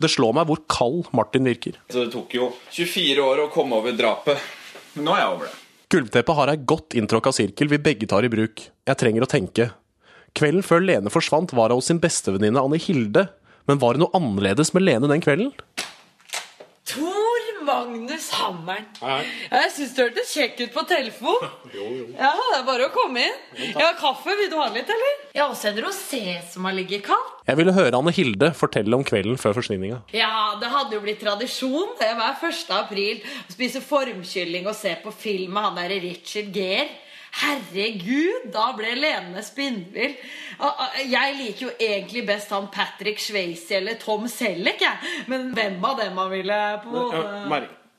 Det slår meg hvor kald Martin virker. Så det tok jo 24 år å komme over drapet. Men nå er jeg over det. Gulvteppet har ei godt inntråkka sirkel vi begge tar i bruk. Jeg trenger å tenke. Kvelden før Lene forsvant, var hun hos sin bestevenninne Anne Hilde. Men var det noe annerledes med Lene den kvelden? Tor Magnus Hammeren. Jeg syns du hørtes kjekk ut på telefon. Ja, Det er bare å komme inn. Jeg har kaffe. Vil du ha litt, eller? Jeg har også en rosé som har ligget kald. Jeg ville høre Anne Hilde fortelle om kvelden før forsvinninga. Ja, det hadde jo blitt tradisjon det hver 1. april å spise formkylling og se på film med han derre Richard Gere. Herregud, da ble Lene spinnvill. Ah, ah, Jeg liker jo egentlig best han Patrick Swayze eller Tom Selleck, jeg. Men hvem av dem han ville på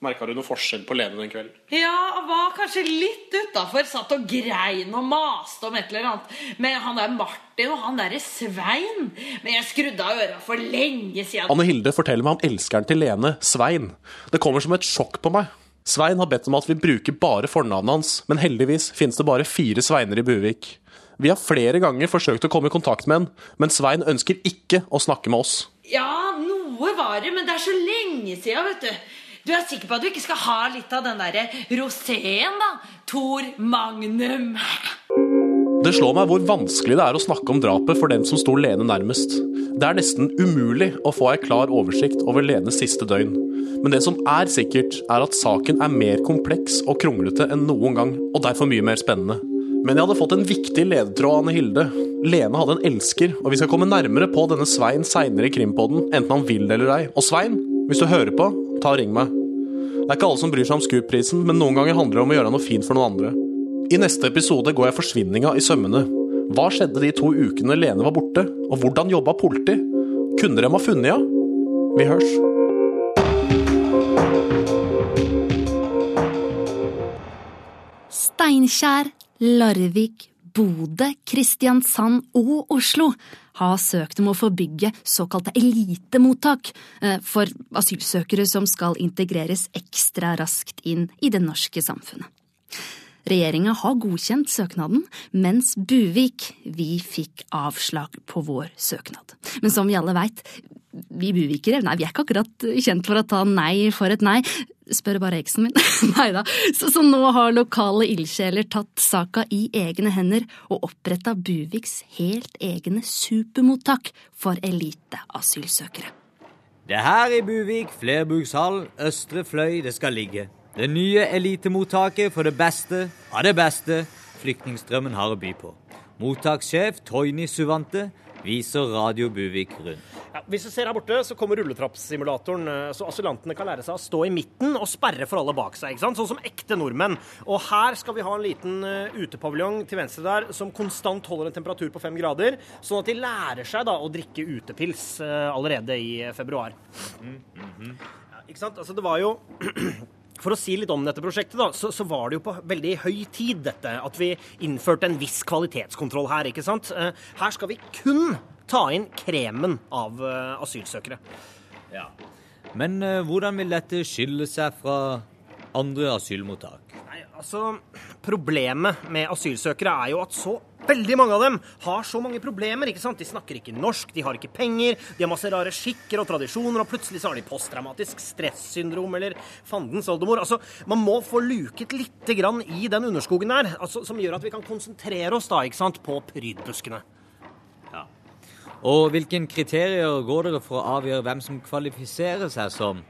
Merka du noe forskjell på Lene den kvelden? Ja, var kanskje litt utafor. Satt og grein og maste om et eller annet. Men han der Martin og han derre Svein Men jeg skrudde av øra for lenge siden. Anne Hilde forteller meg om elskeren til Lene, Svein. Det kommer som et sjokk på meg. Svein har bedt om at vi bruker bare fornavnet hans, men heldigvis finnes det bare fire Sveiner i Buvik. Vi har flere ganger forsøkt å komme i kontakt med han, men Svein ønsker ikke å snakke med oss. Ja, noe var det, men det er så lenge siden, vet du. Du er sikker på at du ikke skal ha litt av den derre roséen, da? Tor Magnum. Det slår meg hvor vanskelig det er å snakke om drapet for dem som sto Lene nærmest. Det er nesten umulig å få ei klar oversikt over Lenes siste døgn. Men det som er sikkert, er at saken er mer kompleks og kronglete enn noen gang, og derfor mye mer spennende. Men jeg hadde fått en viktig ledetråd av Anne Hilde. Lene hadde en elsker, og vi skal komme nærmere på denne Svein seinere i Krimpodden, enten han vil det eller ei. Og Svein, hvis du hører på, ta og ring meg. Det er ikke alle som bryr seg om Scoop-prisen, men noen ganger handler det om å gjøre noe fint for noen andre. I neste episode går jeg forsvinninga i sømmene. Hva skjedde de to ukene Lene var borte, og hvordan jobba politi? Kunne de ha funnet henne? Vi hørs. Steinkjer, Larvik, Bodø, Kristiansand og Oslo har søkt om å få bygge såkalte elitemottak eh, for asylsøkere som skal integreres ekstra raskt inn i det norske samfunnet. Regjeringa har godkjent søknaden, mens Buvik, vi fikk avslag på vår søknad. Men som vi alle veit, vi buvikere, nei, vi er ikke akkurat kjent for å ta nei for et nei. Spør bare eksen min. nei da. Så, så nå har lokale ildsjeler tatt saka i egne hender og oppretta Buviks helt egne supermottak for eliteasylsøkere. Det er her i Buvik flerbrukshall Østre Fløy det skal ligge. Det nye elitemottaket for det beste av det beste flyktningstrømmen har å by på. Mottakssjef Toini Suvante viser Radio Buvik rundt. Ja, hvis du ser her borte, så kommer rulletrappsimulatoren, eh, så asylantene kan lære seg å stå i midten og sperre for alle bak seg. ikke sant? Sånn som ekte nordmenn. Og her skal vi ha en liten uh, utepaviljong til venstre der som konstant holder en temperatur på fem grader, sånn at de lærer seg da å drikke utepils uh, allerede i februar. Ja, ikke sant? Altså, det var jo For å si litt om dette prosjektet, da, så, så, var det jo på veldig høy tid dette, at vi innførte en viss kvalitetskontroll her. ikke sant? Eh, her skal vi kun ta inn kremen av uh, asylsøkere. Ja. Men uh, hvordan vil dette skille seg fra andre asylmottak? Nei, altså, Problemet med asylsøkere er jo at så Veldig mange av dem har så mange problemer. ikke sant? De snakker ikke norsk, de har ikke penger, de har masse rare skikker og tradisjoner, og plutselig så har de posttraumatisk stressyndrom eller fandens oldemor. Altså, Man må få luket litt grann i den underskogen der, altså, som gjør at vi kan konsentrere oss da, ikke sant, på prydbuskene. Ja. Og hvilke kriterier går dere for å avgjøre hvem som kvalifiserer seg som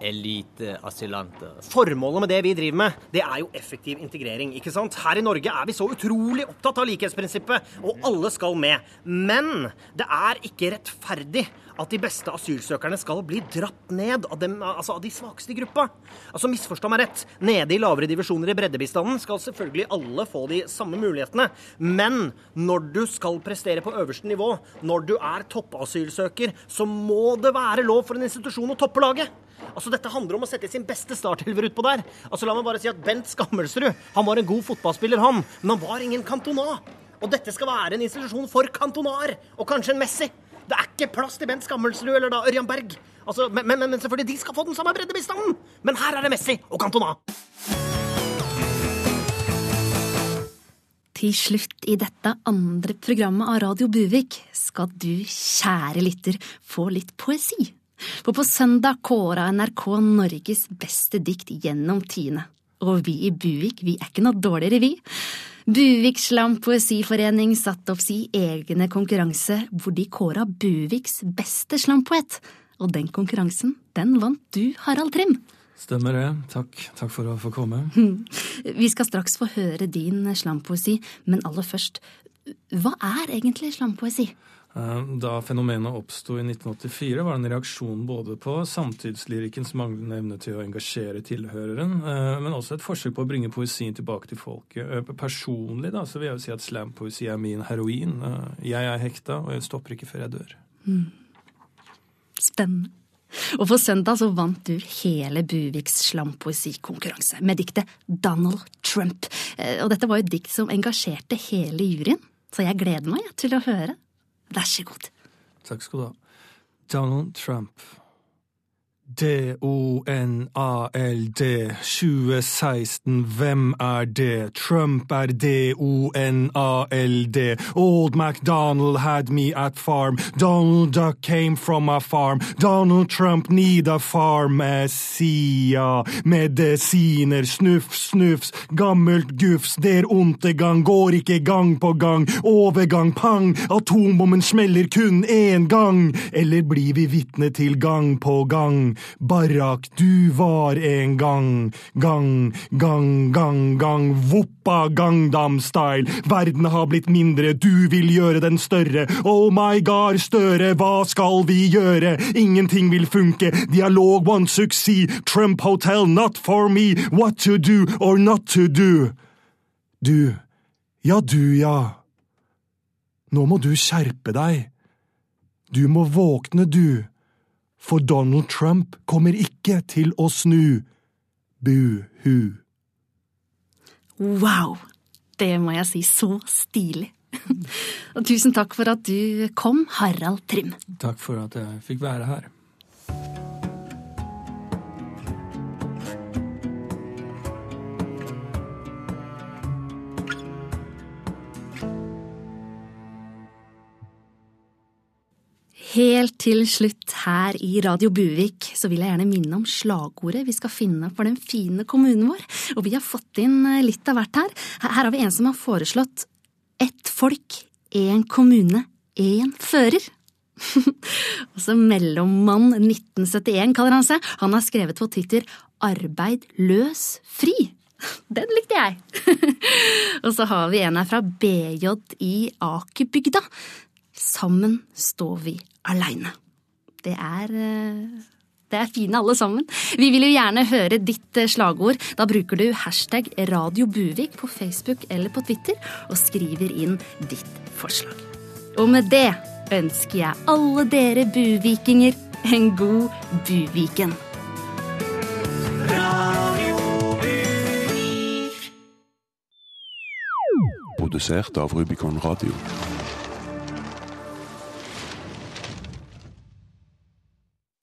eliteasylanter. Formålet med det vi driver med, det er jo effektiv integrering. ikke sant? Her i Norge er vi så utrolig opptatt av likhetsprinsippet, og alle skal med. Men det er ikke rettferdig at de beste asylsøkerne skal bli dratt ned av, dem, altså av de svakeste i gruppa. Altså, Misforstå meg rett. Nede i lavere divisjoner i breddebistanden skal selvfølgelig alle få de samme mulighetene. Men når du skal prestere på øverste nivå, når du er toppasylsøker, så må det være lov for en institusjon å toppe laget. Altså, Dette handler om å sette sin beste startelver utpå der. Altså, La meg bare si at Bent Skammelsrud han var en god fotballspiller, han, men han var ingen Cantona. Og dette skal være en institusjon for kantonaer, og kanskje en Messi. Det er ikke plass til Bent Skammelsrud eller da Ørjan Berg. Altså, men, men, men, selvfølgelig, de skal få den samme breddebistanden. Men her er det Messi og Cantona. Til slutt i dette andre programmet av Radio Buvik skal du, kjære lytter, få litt poesi. For på søndag kåra NRK Norges beste dikt gjennom tiende. Og vi i Buvik, vi er ikke noe dårligere, vi. Buvik Slam Poesiforening satte opp sin egne konkurranse hvor de kåra Buviks beste slampoet. Og den konkurransen, den vant du, Harald Trim. Stemmer det. Takk. Takk for å få komme. Vi skal straks få høre din slampoesi, men aller først, hva er egentlig slampoesi? Eh, da fenomenet oppsto i 1984, var det en reaksjon både på samtidslyrikkens manglende evne til å engasjere tilhøreren, eh, men også et forsøk på å bringe poesien tilbake til folket. Eh, personlig da, så vil jeg jo si at slampoesi er min heroin. Jeg er hekta, og jeg stopper ikke før jeg dør. Mm. Spennende. Og for søndag så vant du hele Buviks slampoesikonkurranse med diktet Donald Trump. Og dette var jo dikt som engasjerte hele juryen, så jeg gleder meg til å høre. Vær så god. Takk skal du ha. Donald Trump. D-O-N-A-L-D 2016, hvem er det? Trump er D-O-N-A-L-D. Old MacDonald had me at farm. Donald Duck came from a farm. Donald Trump need a farmacia. Medisiner, snufs, snufs, gammelt gufs, der onte gang går ikke gang på gang. Overgang, pang, atombommen smeller kun én gang. Eller blir vi vitne til gang på gang? Barak, du var en gang, gang, gang, gang, gang, voppa Gangnam-style. Verden har blitt mindre, du vil gjøre den større. Oh my god, Støre, hva skal vi gjøre? Ingenting vil funke, dialog won't succeed. Trump Hotel, not for me, what to do or not to do. Du, ja du, ja. Nå må du skjerpe deg. Du må våkne, du for Donald Trump kommer ikke til å snu. Bu-hu. Wow! Det må jeg si, så stilig. Og tusen takk for at du kom, Harald Trim. Takk for at jeg fikk være her. Helt til slutt her i Radio Buvik så vil jeg gjerne minne om slagordet vi skal finne for den fine kommunen vår. Og vi har fått inn eh, litt av hvert her. Her har vi en som har foreslått ett folk, én kommune, én fører. Og så Mellommann 1971 kaller han seg. Han har skrevet på Twitter Arbeid løs fri. Den likte jeg. og så har vi en her fra BJ i Akerbygda. Sammen står vi aleine. Det er eh, det er fine alle sammen. Vi vil jo gjerne høre ditt eh, slagord. Da bruker du hashtag Radio Buvik på Facebook eller på Twitter og skriver inn ditt forslag. Og med det ønsker jeg alle dere buvikinger en god buviken. Produsert av Rubicon Radio.